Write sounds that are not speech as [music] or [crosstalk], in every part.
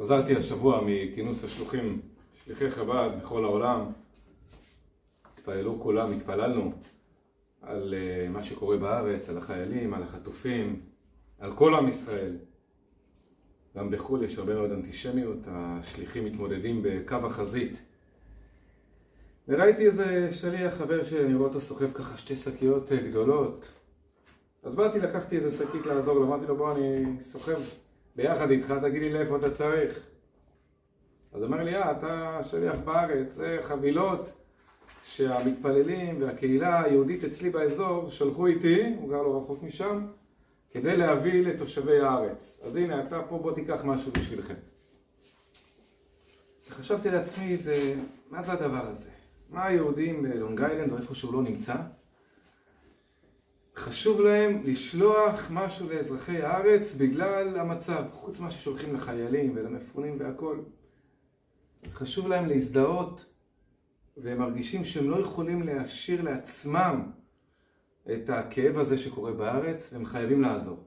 חזרתי השבוע מכינוס השלוחים, שליחי חב"ד בכל העולם. התפללו כולם, התפללנו על אה, מה שקורה בארץ, על החיילים, על החטופים, על כל עם ישראל. גם בחו"ל יש הרבה מאוד אנטישמיות, השליחים מתמודדים בקו החזית. וראיתי איזה שליח, חבר שלי, אני רואה אותו סוחב ככה שתי שקיות אה, גדולות. אז באתי, לקחתי איזה שקית לעזור לו, אמרתי לו בוא אני סוחב ביחד איתך, תגיד לי לאיפה אתה צריך. אז אומר לי, אה, אתה שליח בארץ, זה חבילות שהמתפללים והקהילה היהודית אצלי באזור שלחו איתי, הוא גר לא רחוק משם, כדי להביא לתושבי הארץ. אז הנה, אתה פה, בוא תיקח משהו בשבילכם. חשבתי לעצמי, זה, מה זה הדבר הזה? מה היהודים בלונג איילנד או איפה שהוא לא נמצא? חשוב להם לשלוח משהו לאזרחי הארץ בגלל המצב, חוץ ממה ששולחים לחיילים ולמפונים והכל. חשוב להם להזדהות והם מרגישים שהם לא יכולים להשאיר לעצמם את הכאב הזה שקורה בארץ והם חייבים לעזור.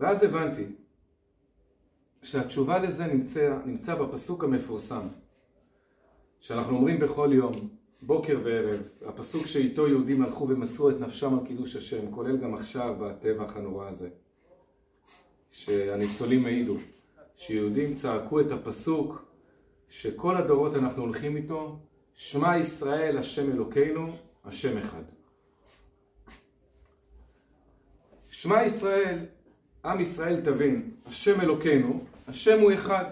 ואז הבנתי שהתשובה לזה נמצא, נמצא בפסוק המפורסם שאנחנו אומרים בכל יום בוקר וערב, הפסוק שאיתו יהודים הלכו ומסרו את נפשם על קידוש השם, כולל גם עכשיו בטבח הנורא הזה, שהניצולים העידו, שיהודים צעקו את הפסוק שכל הדורות אנחנו הולכים איתו, שמע ישראל השם אלוקינו, השם אחד. שמע ישראל, עם ישראל תבין, השם אלוקינו, השם הוא אחד.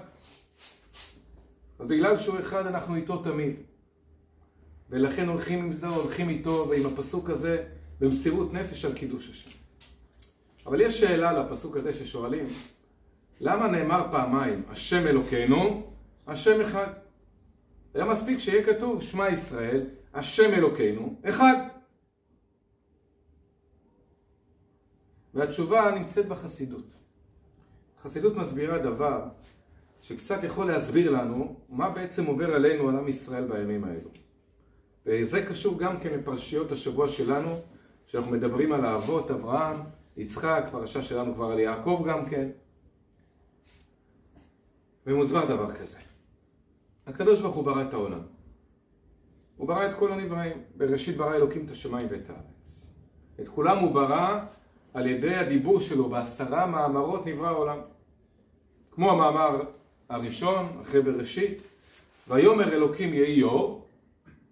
ובגלל שהוא אחד אנחנו איתו תמיד. ולכן הולכים עם זה, הולכים איתו ועם הפסוק הזה במסירות נפש על קידוש השם. אבל יש שאלה לפסוק הזה ששואלים, למה נאמר פעמיים השם אלוקינו, השם אחד? היה מספיק שיהיה כתוב שמע ישראל, השם אלוקינו, אחד. והתשובה נמצאת בחסידות. החסידות מסבירה דבר שקצת יכול להסביר לנו מה בעצם עובר עלינו, על עם ישראל בימים האלו. וזה קשור גם כן לפרשיות השבוע שלנו, שאנחנו מדברים על האבות, אברהם, יצחק, פרשה שלנו כבר על יעקב גם כן. ומוסבר דבר כזה. הקדוש ברוך הוא ברא את העולם. הוא ברא את כל הנבראים. בראשית ברא אלוקים את השמיים ואת הארץ. את כולם הוא ברא על ידי הדיבור שלו בעשרה מאמרות נברא העולם. כמו המאמר הראשון, אחרי בראשית, ויאמר אלוקים יהי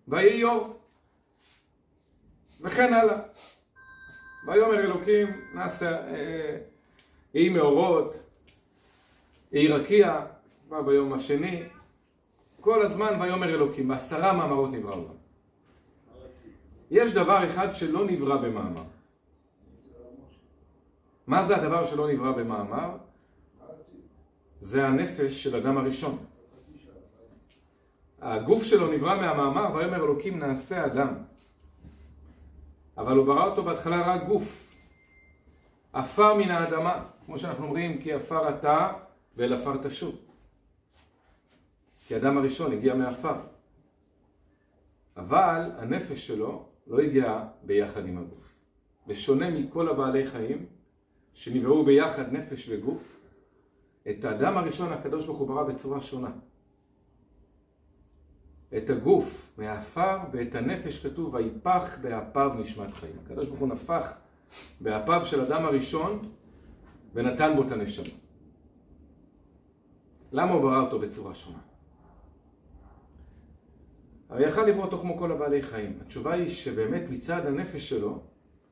ויהי יור. וכן הלאה. ויאמר אלוקים נעשה, אה, אה, יהי מאורות, יהי רקיע, בא ביום השני, כל הזמן ויאמר אלוקים, בעשרה מאמרות נברא עולם. יש דבר אחד שלא נברא במאמר. מה זה הדבר שלא נברא במאמר? זה הנפש של אדם הראשון. הגוף שלו נברא מהמאמר, ויאמר אלוקים נעשה אדם. אבל הוא ברא אותו בהתחלה רק גוף. עפר מן האדמה, כמו שאנחנו אומרים, כי עפר אתה ואל עפר תשוב. כי אדם הראשון הגיע מעפר. אבל הנפש שלו לא הגיעה ביחד עם הגוף. בשונה מכל הבעלי חיים שנבראו ביחד נפש וגוף, את האדם הראשון הקדוש ברוך הוא ברא בצורה שונה. את הגוף מהעפר ואת הנפש כתוב ויפח באפיו נשמת חיים. הקדוש ברוך הוא נפח באפיו של אדם הראשון ונתן בו את הנשמה. למה הוא ברא אותו בצורה שונה? הרי יכל לברוא אותו כמו כל הבעלי חיים. התשובה היא שבאמת מצד הנפש שלו,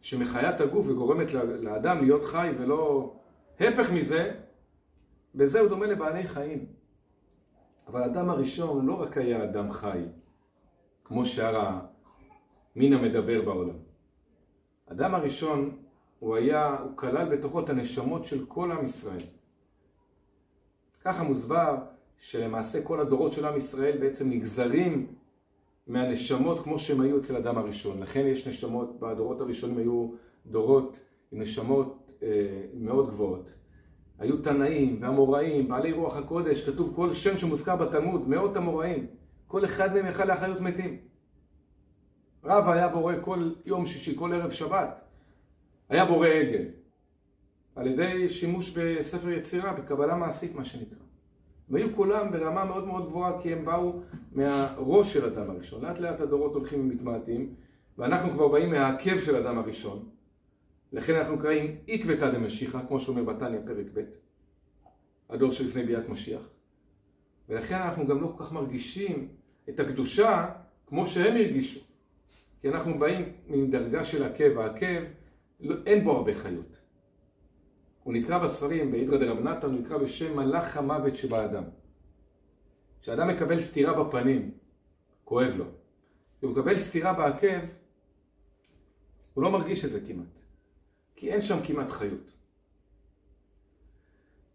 שמחיה את הגוף וגורמת לאדם להיות חי ולא הפך מזה, בזה הוא דומה לבעלי חיים. אבל האדם הראשון לא רק היה אדם חי, כמו שאר המין המדבר בעולם. האדם הראשון, הוא היה, הוא כלל בתוכו את הנשמות של כל עם ישראל. ככה מוסבר שלמעשה כל הדורות של עם ישראל בעצם נגזרים מהנשמות כמו שהם היו אצל אדם הראשון. לכן יש נשמות, בדורות הראשונים היו דורות עם נשמות אה, מאוד גבוהות. היו תנאים ואמוראים, בעלי רוח הקודש, כתוב כל שם שמוזכר בתלמוד, מאות אמוראים, כל אחד מהם יכל לאחריות מתים. רב היה בורא כל יום שישי, כל ערב שבת, היה בורא עגל. על ידי שימוש בספר יצירה, בקבלה מעשית מה שנקרא. והיו כולם ברמה מאוד מאוד גבוהה כי הם באו מהראש של אדם הראשון. לאט לאט הדורות הולכים ומתמעטים ואנחנו כבר באים מהעקב של אדם הראשון. לכן אנחנו קוראים עקבתא דמשיחא, כמו שאומר בתניא פרק ב', הדור שלפני ביאת משיח. ולכן אנחנו גם לא כל כך מרגישים את הקדושה כמו שהם הרגישו. כי אנחנו באים מדרגה של עקב, העקב, לא, אין בו הרבה חיות. הוא נקרא בספרים, באידרא דרב נתן, הוא נקרא בשם מלאך המוות שבאדם. כשאדם מקבל סטירה בפנים, כואב לו. כשהוא מקבל סטירה בעקב, הוא לא מרגיש את זה כמעט. כי אין שם כמעט חיות.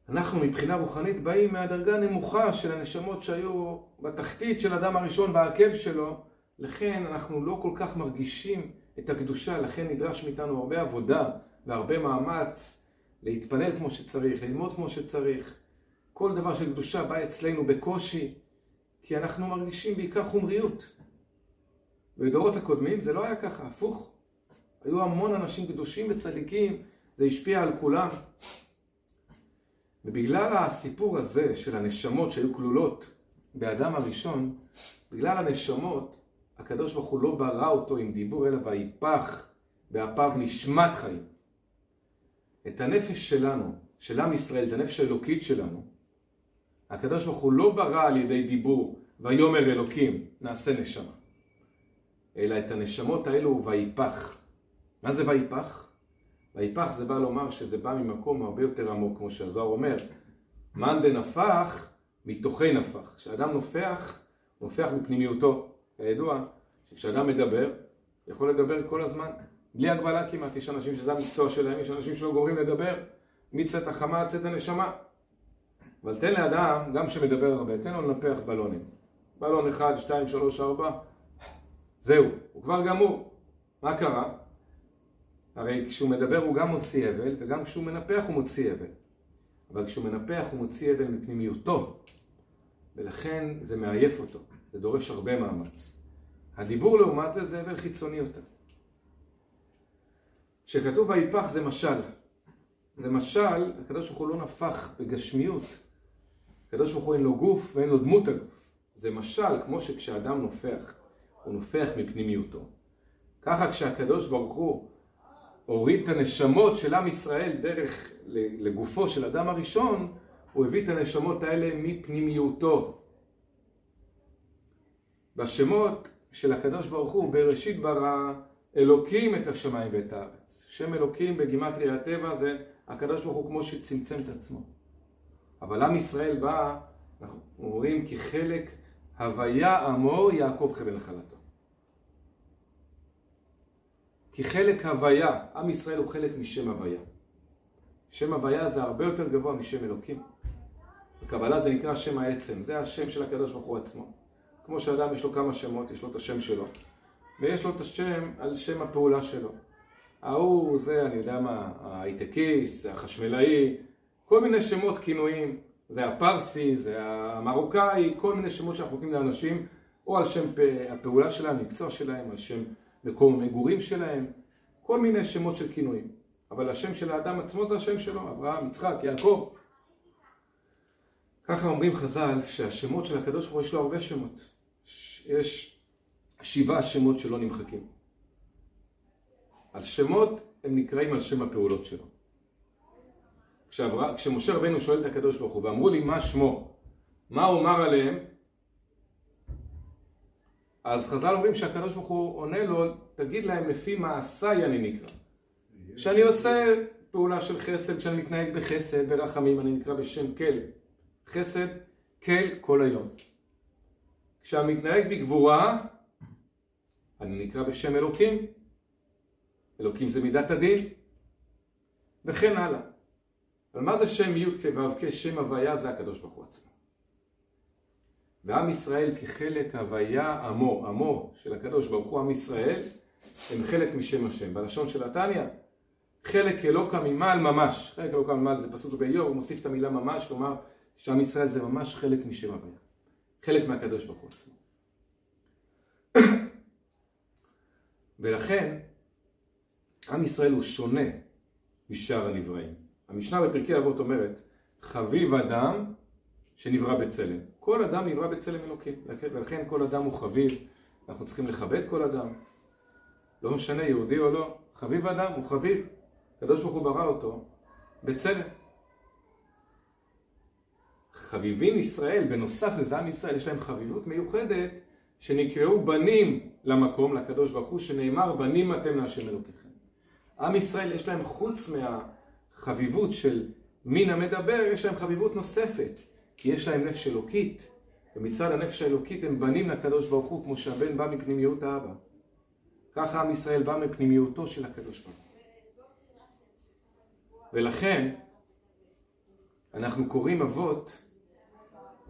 אנחנו מבחינה רוחנית באים מהדרגה הנמוכה של הנשמות שהיו בתחתית של אדם הראשון בעקב שלו, לכן אנחנו לא כל כך מרגישים את הקדושה, לכן נדרש מאיתנו הרבה עבודה והרבה מאמץ להתפלל כמו שצריך, ללמוד כמו שצריך. כל דבר של קדושה בא אצלנו בקושי, כי אנחנו מרגישים בעיקר חומריות. בדורות הקודמים זה לא היה ככה, הפוך. היו המון אנשים קדושים וצדיקים, זה השפיע על כולם. ובגלל הסיפור הזה של הנשמות שהיו כלולות באדם הראשון, בגלל הנשמות, הקדוש ברוך הוא לא ברא אותו עם דיבור, אלא ויפח באפיו נשמת חיים. את הנפש שלנו, של עם ישראל, את הנפש האלוקית שלנו, הקדוש ברוך הוא לא ברא על ידי דיבור, ויאמר אלוקים, נעשה נשמה. אלא את הנשמות האלו ויפח. מה זה ויפח? ויפח זה בא לומר שזה בא ממקום הרבה יותר עמוק, כמו שהזוהר אומר. מאן דנפח, מתוכי נפח. כשאדם נופח, נופח מפנימיותו. כידוע, שכשאדם מדבר, יכול לדבר כל הזמן, בלי הגבלה כמעט. יש אנשים שזה המקצוע שלהם, יש אנשים שלא גומרים לדבר מצאת החמה עד צאת הנשמה. אבל תן לאדם, גם שמדבר הרבה, תן לו לנפח בלונים. בלון אחד, שתיים, שלוש, ארבע, זהו, הוא כבר גמור. מה קרה? הרי כשהוא מדבר הוא גם מוציא אבל, וגם כשהוא מנפח הוא מוציא אבל. אבל כשהוא מנפח הוא מוציא אבל מפנימיותו, ולכן זה מעייף אותו, זה דורש הרבה מאמץ. הדיבור לעומת זה זה אבל חיצוני יותר. כשכתוב ויפח זה משל. זה משל, הקדוש ברוך הוא לא נפח בגשמיות. הקדוש ברוך הוא אין לו גוף ואין לו דמות הגוף. זה משל, כמו שכשאדם נופח, הוא נופח מפנימיותו. ככה כשהקדוש ברוך הוא הוריד את הנשמות של עם ישראל דרך לגופו של אדם הראשון, הוא הביא את הנשמות האלה מפנימיותו. בשמות של הקדוש ברוך הוא, בראשית ברא אלוקים את השמיים ואת הארץ. שם אלוקים בגימטרי הטבע זה הקדוש ברוך הוא כמו שצמצם את עצמו. אבל עם ישראל בא, אנחנו אומרים, כחלק הוויה עמו יעקב חבל נחלתו. כי חלק הוויה, עם ישראל הוא חלק משם הוויה. שם הוויה זה הרבה יותר גבוה משם אלוקים. בקבלה זה נקרא שם העצם, זה השם של הקדוש ברוך הוא עצמו. כמו שאדם יש לו כמה שמות, יש לו את השם שלו, ויש לו את השם על שם הפעולה שלו. ההוא זה, אני יודע מה, ההייטקיסט, זה החשמלאי, כל מיני שמות כינויים, זה הפרסי, זה המרוקאי, כל מיני שמות שאנחנו נותנים לאנשים, או על שם הפעולה שלהם, המקצוע שלהם, על שם מקום המגורים שלהם, כל מיני שמות של כינויים. אבל השם של האדם עצמו זה השם שלו, אברהם, יצחק, יעקב. ככה אומרים חז"ל שהשמות של הקדוש ברוך הוא יש לו הרבה שמות. יש שבעה שמות שלא נמחקים. על שמות הם נקראים על שם הפעולות שלו. כשעבר, כשמשה רבנו שואל את הקדוש ברוך הוא ואמרו לי מה שמו, מה הוא אמר עליהם, אז חז"ל אומרים שהקדוש ברוך הוא עונה לו, תגיד להם לפי מעשיי אני נקרא. כשאני עושה פעולה של חסד, כשאני מתנהג בחסד, ברחמים, אני נקרא בשם כל. חסד, כל כל היום. כשאני מתנהג בגבורה, אני נקרא בשם אלוקים. אלוקים זה מידת הדין. וכן הלאה. אבל מה זה שם י' כו' שם הוויה זה הקדוש ברוך הוא עצמו. ועם ישראל כחלק הוויה עמו, עמו של הקדוש ברוך הוא עם ישראל, הם חלק משם השם. בלשון של התניא, חלק אלוקא ממעל ממש. חלק אלוקא ממעל זה פסוק באיוב, הוא מוסיף את המילה ממש, כלומר שעם ישראל זה ממש חלק משם הוויה. חלק מהקדוש ברוך הוא עצמו. [coughs] ולכן, עם ישראל הוא שונה משאר הנבראים. המשנה בפרקי אבות אומרת, חביב אדם שנברא בצלם. כל אדם נברא בצלם אלוקים, ולכן כל אדם הוא חביב, אנחנו צריכים לכבד כל אדם. לא משנה יהודי או לא, חביב אדם הוא חביב. הקדוש ברוך הוא ברא אותו בצלם. חביבין ישראל, בנוסף לזה עם ישראל, יש להם חביבות מיוחדת שנקראו בנים למקום, לקדוש ברוך הוא, שנאמר בנים אתם להשם אלוקיכם. עם ישראל יש להם חוץ מהחביבות של מין המדבר, יש להם חביבות נוספת, כי יש להם נפש אלוקית, ומצד הנפש האלוקית הם בנים לקדוש ברוך הוא, כמו שהבן בא מפנימיות האבא. ככה עם ישראל בא מפנימיותו של הקדוש ברוך הוא. ולכן, אנחנו קוראים אבות,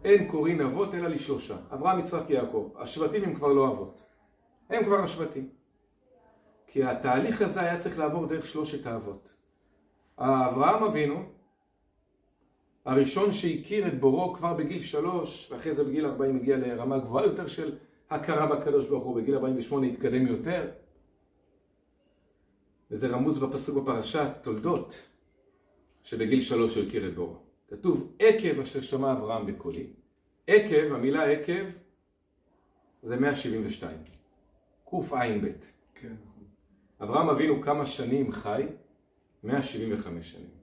אין קוראים אבות אלא לשלושה, אברהם, יצחק, יעקב. השבטים הם כבר לא אבות, הם כבר השבטים. כי התהליך הזה היה צריך לעבור דרך שלושת האבות. אברהם אבינו, הראשון שהכיר את בורו כבר בגיל שלוש, ואחרי זה בגיל ארבעים הגיע לרמה גבוהה יותר של הכרה בקדוש ברוך הוא, בגיל ארבעים ושמונה התקדם יותר. וזה רמוז בפסוק בפרשה תולדות, שבגיל שלוש הוא הכיר את בורו. כתוב עקב אשר שמע אברהם בקולי. עקב, המילה עקב זה 172. קע"ב. כן. אברהם אבינו כמה שנים חי? 175 שנים.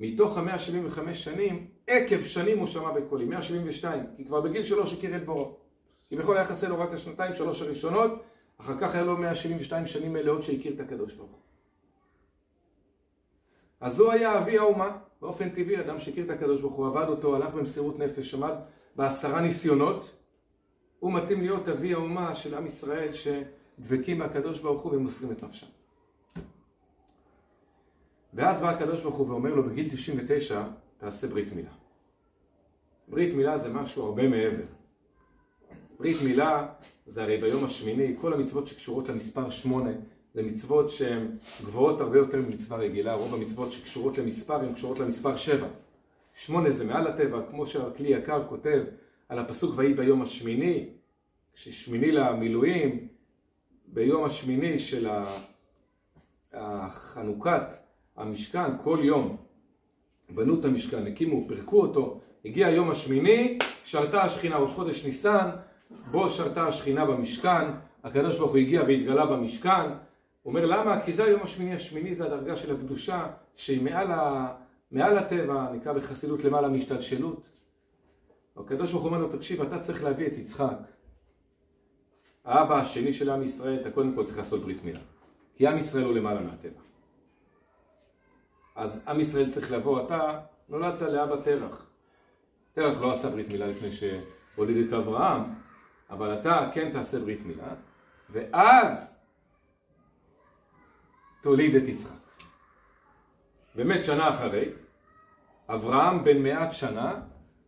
מתוך ה-175 שנים, עקב שנים הוא שמע בקולי, 172, כי כבר בגיל שלוש הכיר את בורו. כביכול היה חסר לו רק השנתיים, שלוש הראשונות, אחר כך היה לו 172 שנים מלאות שהכיר את הקדוש ברוך הוא. אז הוא היה אבי האומה, באופן טבעי, אדם שהכיר את הקדוש ברוך הוא, עבד אותו, הלך במסירות נפש, עמד בעשרה ניסיונות, הוא מתאים להיות אבי האומה של עם ישראל שדבקים בקדוש ברוך הוא ומוסרים את נפשם. ואז בא הקדוש ברוך הוא ואומר לו בגיל 99, תעשה ברית מילה. ברית מילה זה משהו הרבה מעבר. ברית מילה זה הרי ביום השמיני, כל המצוות שקשורות למספר שמונה זה מצוות שהן גבוהות הרבה יותר ממצווה רגילה, רוב המצוות שקשורות למספר הן קשורות למספר שבע. שמונה זה מעל הטבע, כמו שהכלי יקר כותב על הפסוק ויהי ביום השמיני, כששמיני למילואים, ביום השמיני של החנוכת המשכן, כל יום בנו את המשכן, הקימו, פירקו אותו, הגיע היום השמיני, שרתה השכינה, ראש חודש ניסן, בו שרתה השכינה במשכן, הקדוש ברוך הוא הגיע והתגלה במשכן, אומר למה? כי זה היום השמיני, השמיני זה הדרגה של הקדושה שהיא מעל, ה... מעל הטבע, נקרא בחסידות למעלה מהשתלשלות. הקדוש ברוך הוא אומר לו, תקשיב, אתה צריך להביא את יצחק. האבא השני של עם ישראל, אתה קודם כל צריך לעשות ברית מילה. כי עם ישראל הוא למעלה מהטבע. אז עם ישראל צריך לבוא, אתה נולדת לאבא תרח. תרח לא עשה ברית מילה לפני שהוליד את אברהם, אבל אתה כן תעשה ברית מילה, ואז תוליד את יצחק. באמת שנה אחרי, אברהם בן מעט שנה,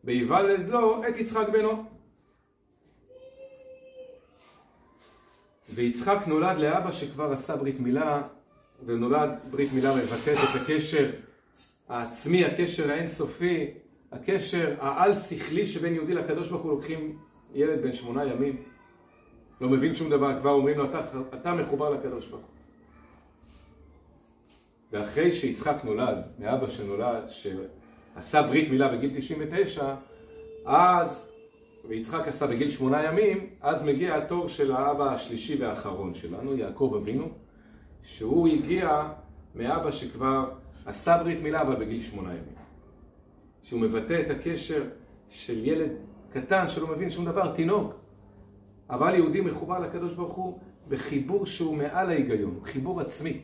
ויוולד לו את יצחק בנו. ויצחק נולד לאבא שכבר עשה ברית מילה, ונולד ברית מילה מבטאת את הקשר העצמי, הקשר האינסופי, הקשר העל-שכלי שבין יהודי לקדוש ברוך הוא לוקחים ילד בן שמונה ימים, לא מבין שום דבר, כבר אומרים לו אתה, אתה מחובר לקדוש ברוך הוא. ואחרי שיצחק נולד, מאבא שנולד, שעשה ברית מילה בגיל 99, אז, ויצחק עשה בגיל שמונה ימים, אז מגיע התור של האבא השלישי והאחרון שלנו, יעקב אבינו, שהוא הגיע מאבא שכבר עשה ברית מילה, אבל בגיל שמונה ימים. שהוא מבטא את הקשר של ילד קטן שלא מבין שום דבר, תינוק. אבל יהודי מחובר לקדוש ברוך הוא בחיבור שהוא מעל ההיגיון, חיבור עצמי.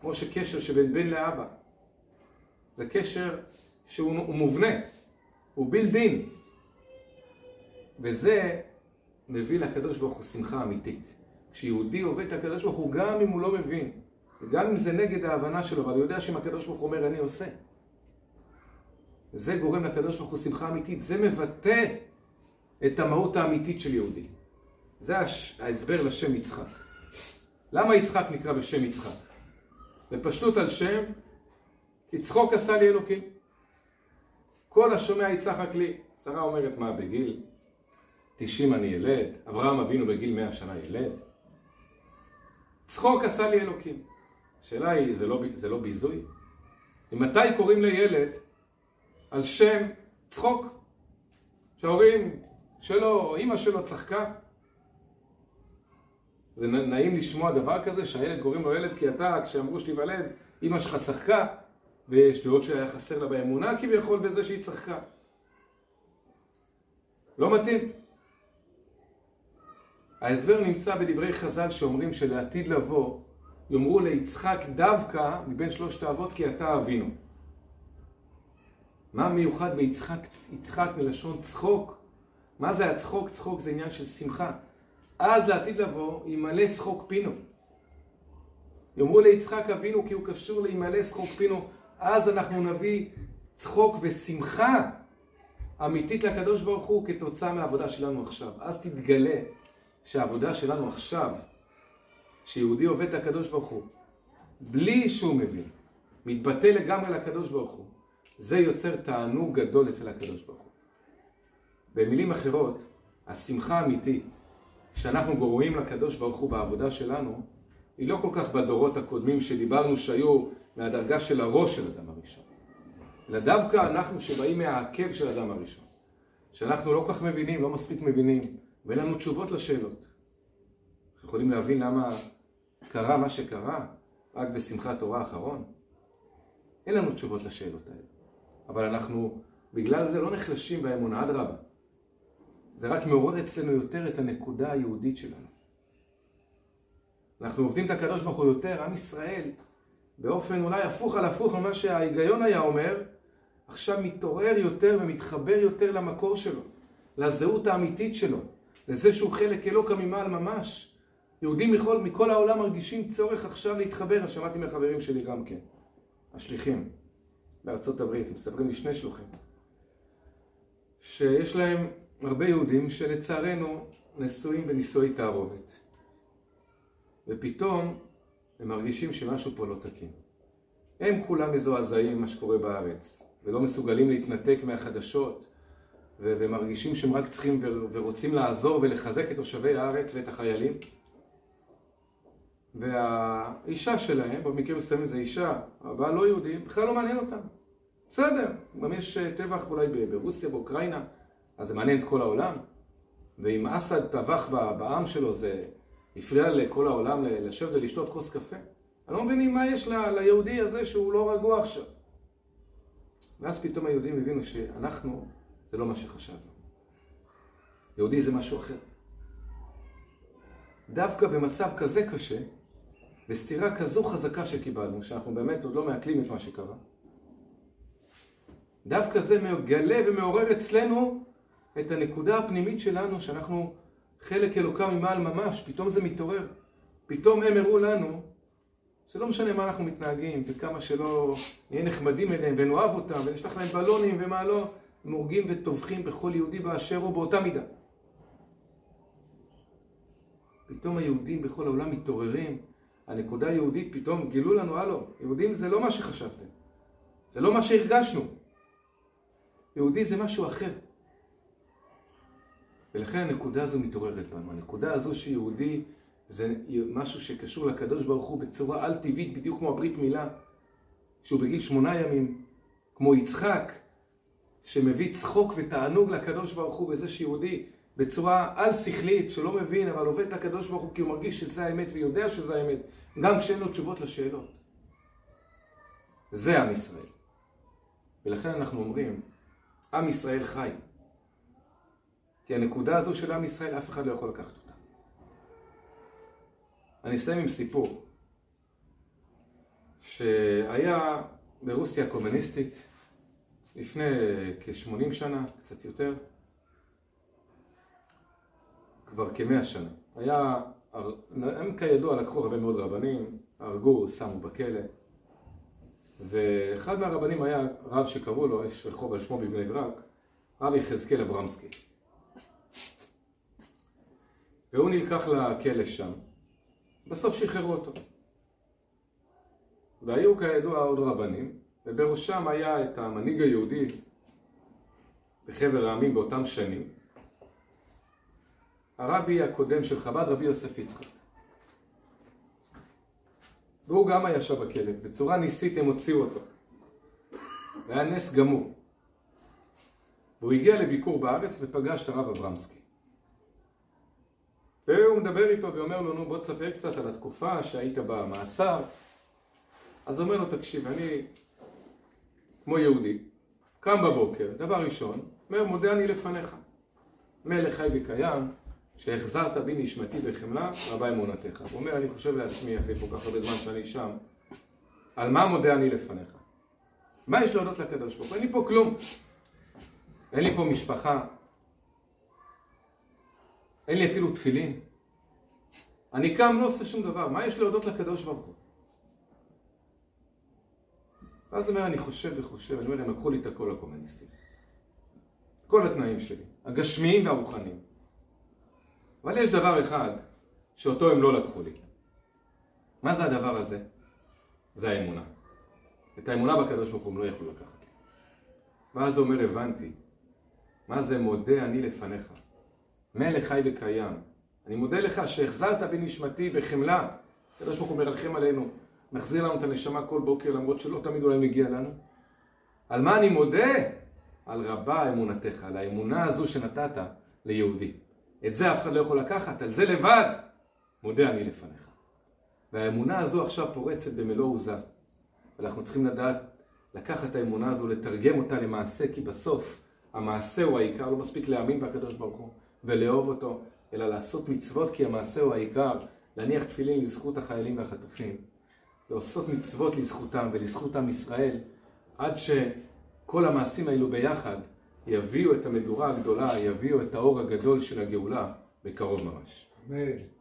כמו שקשר שבין בן לאבא. זה קשר שהוא מובנה, הוא בילדין. וזה מביא לקדוש ברוך הוא שמחה אמיתית. כשיהודי עובד את הקדוש ברוך הוא, גם אם הוא לא מבין, וגם אם זה נגד ההבנה שלו, אבל הוא יודע שאם הקדוש ברוך הוא אומר, אני עושה. זה גורם לקדוש ברוך הוא שמחה אמיתית, זה מבטא את המהות האמיתית של יהודי. זה ההסבר לשם יצחק. למה יצחק נקרא בשם יצחק? בפשטות על שם, כי צחוק עשה לי אלוקים. כל השומע יצחק לי. שרה אומרת מה, בגיל 90 אני ילד, אברהם אבינו בגיל 100 שנה ילד. צחוק עשה לי אלוקים. השאלה היא, זה לא, זה לא ביזוי? ממתי קוראים לילד על שם צחוק? שההורים שלו או אימא שלו צחקה? זה נעים לשמוע דבר כזה שהילד קוראים לו ילד כי אתה, כשאמרו שתיוולד, אימא שלך צחקה ויש דעות שהיה חסר לה באמונה כביכול בזה שהיא צחקה. לא מתאים. ההסבר נמצא בדברי חז"ל שאומרים שלעתיד לבוא יאמרו ליצחק דווקא מבין שלושת האבות כי אתה אבינו. מה מיוחד ביצחק, יצחק מלשון צחוק? מה זה הצחוק? צחוק זה עניין של שמחה. אז לעתיד לבוא ימלא שחוק פינו. יאמרו ליצחק אבינו כי הוא קשור לימלא שחוק פינו, אז אנחנו נביא צחוק ושמחה אמיתית לקדוש ברוך הוא כתוצאה מהעבודה שלנו עכשיו. אז תתגלה שהעבודה שלנו עכשיו, שיהודי עובד את הקדוש ברוך הוא, בלי שהוא מבין, מתבטא לגמרי לקדוש ברוך הוא, זה יוצר תענוג גדול אצל הקדוש ברוך הוא. במילים אחרות, השמחה האמיתית שאנחנו גורמים לקדוש ברוך הוא בעבודה שלנו, היא לא כל כך בדורות הקודמים שדיברנו שהיו מהדרגה של הראש של אדם הראשון, אלא דווקא אנחנו שבאים מהעקב של אדם הראשון, שאנחנו לא כל כך מבינים, לא מספיק מבינים, ואין לנו תשובות לשאלות. אנחנו יכולים להבין למה קרה מה שקרה רק בשמחת תורה האחרון? אין לנו תשובות לשאלות האלה. אבל אנחנו בגלל זה לא נחלשים באמונה, אדרבה. זה רק מעורר אצלנו יותר את הנקודה היהודית שלנו. אנחנו עובדים את הקדוש ברוך הוא יותר, עם ישראל, באופן אולי הפוך על הפוך ממה שההיגיון היה אומר, עכשיו מתעורר יותר ומתחבר יותר למקור שלו, לזהות האמיתית שלו, לזה שהוא חלק אלוקא ממעל ממש. יהודים מכל, מכל העולם מרגישים צורך עכשיו להתחבר, אני שמעתי מהחברים שלי גם כן, השליחים בארצות הברית, מספרים לי שני שלוחים, שיש להם הרבה יהודים שלצערנו נשואים בנישואי תערובת. ופתאום הם מרגישים שמשהו פה לא תקין. הם כולם מזועזעים ממה שקורה בארץ, ולא מסוגלים להתנתק מהחדשות, ומרגישים שהם רק צריכים ורוצים לעזור ולחזק את תושבי הארץ ואת החיילים. והאישה שלהם, במקרה מסוים זה אישה, הבעל לא יהודי, בכלל לא מעניין אותם. בסדר, גם יש טבח אולי ברוסיה, באוקראינה, אז זה מעניין את כל העולם. ואם אסד טבח בעם שלו, זה הפריע לכל העולם לשבת ולשתות כוס קפה. אני לא מבינים מה יש ל, ליהודי הזה שהוא לא רגוע עכשיו. ואז פתאום היהודים הבינו שאנחנו, זה לא מה שחשבנו. יהודי זה משהו אחר. דווקא במצב כזה קשה, בסתירה כזו חזקה שקיבלנו, שאנחנו באמת עוד לא מעכלים את מה שקרה, דווקא זה מגלה ומעורר אצלנו את הנקודה הפנימית שלנו, שאנחנו חלק אלוקה ממעל ממש, פתאום זה מתעורר. פתאום הם הראו לנו שלא משנה מה אנחנו מתנהגים, וכמה שלא נהיה נחמדים אליהם ונאהב אותם, ונשלח להם בלונים ומה לא, הם הורגים וטובחים בכל יהודי באשר הוא באותה מידה. פתאום היהודים בכל העולם מתעוררים, הנקודה היהודית פתאום גילו לנו, הלו, יהודים זה לא מה שחשבתם, זה לא מה שהרגשנו. יהודי זה משהו אחר. ולכן הנקודה הזו מתעוררת בנו. הנקודה הזו שיהודי זה משהו שקשור לקדוש ברוך הוא בצורה על-טבעית, בדיוק כמו הברית מילה, שהוא בגיל שמונה ימים, כמו יצחק, שמביא צחוק ותענוג לקדוש ברוך הוא בזה שיהודי בצורה על-שכלית, שלא מבין, אבל עובד את הקדוש ברוך הוא כי הוא מרגיש שזה האמת ויודע שזה האמת, גם כשאין לו תשובות לשאלות. זה עם ישראל. ולכן אנחנו אומרים, עם ישראל חי. כי הנקודה הזו של עם ישראל, אף אחד לא יכול לקחת אותה. אני אסיים עם סיפור שהיה ברוסיה הקומוניסטית לפני כ-80 שנה, קצת יותר, כבר כמאה שנה. היה, הם כידוע לקחו הרבה מאוד רבנים, הרגו, שמו בכלא, ואחד מהרבנים היה רב שקראו לו, יש רחוב על שמו בבני ברק, רב יחזקאל אברמסקי. והוא נלקח לכלא שם, בסוף שחררו אותו. והיו כידוע עוד רבנים, ובראשם היה את המנהיג היהודי בחבר העמים באותם שנים, הרבי הקודם של חב"ד, רבי יוסף יצחק. והוא גם היה שם בכלא, בצורה ניסית הם הוציאו אותו. זה היה נס גמור. והוא הגיע לביקור בארץ ופגש את הרב אברמסקי. והוא מדבר איתו ואומר לו, נו בוא תספר קצת על התקופה שהיית במאסר. אז אומר לו, תקשיב, אני כמו יהודי, קם בבוקר, דבר ראשון, אומר, מודה אני לפניך. מלך חי וקיים, שהחזרת בי נשמתי בחמלה, רבה אמונתך. הוא אומר, אני חושב לעצמי, אחרי כל כך הרבה זמן שאני שם, על מה מודה אני לפניך? מה יש להודות לקדוש ברוך הוא? אין לי פה כלום. אין לי פה משפחה. אין לי אפילו תפילין. אני קם, לא עושה שום דבר. מה יש להודות לקדוש ברוך הוא? ואז אומר, אני חושב וחושב, אני אומר, הם לקחו לי את הכל הקומוניסטים. כל התנאים שלי, הגשמיים והרוחניים. אבל יש דבר אחד שאותו הם לא לקחו לי. מה זה הדבר הזה? זה האמונה. את האמונה בקדוש ברוך הוא הם לא יכלו לקחת לי. ואז הוא אומר, הבנתי. מה זה מודה אני לפניך? מלך חי וקיים. אני מודה לך שהחזרת בי נשמתי בחמלה. הקדוש ברוך הוא מרחם עלינו, מחזיר לנו את הנשמה כל בוקר למרות שלא תמיד אולי מגיע לנו. על מה אני מודה? על רבה אמונתך, על האמונה הזו שנתת ליהודי. את זה אף אחד לא יכול לקחת, על זה לבד מודה אני לפניך. והאמונה הזו עכשיו פורצת במלוא עוזה. ואנחנו צריכים לדעת לקחת את האמונה הזו, לתרגם אותה למעשה, כי בסוף המעשה הוא העיקר, לא מספיק להאמין בקדוש ברוך הוא ולאהוב אותו, אלא לעשות מצוות כי המעשה הוא העיקר, להניח תפילין לזכות החיילים והחטופים, לעשות מצוות לזכותם ולזכות עם ישראל, עד שכל המעשים האלו ביחד יביאו את המדורה הגדולה, יביאו את האור הגדול של הגאולה בקרוב ממש. אמן.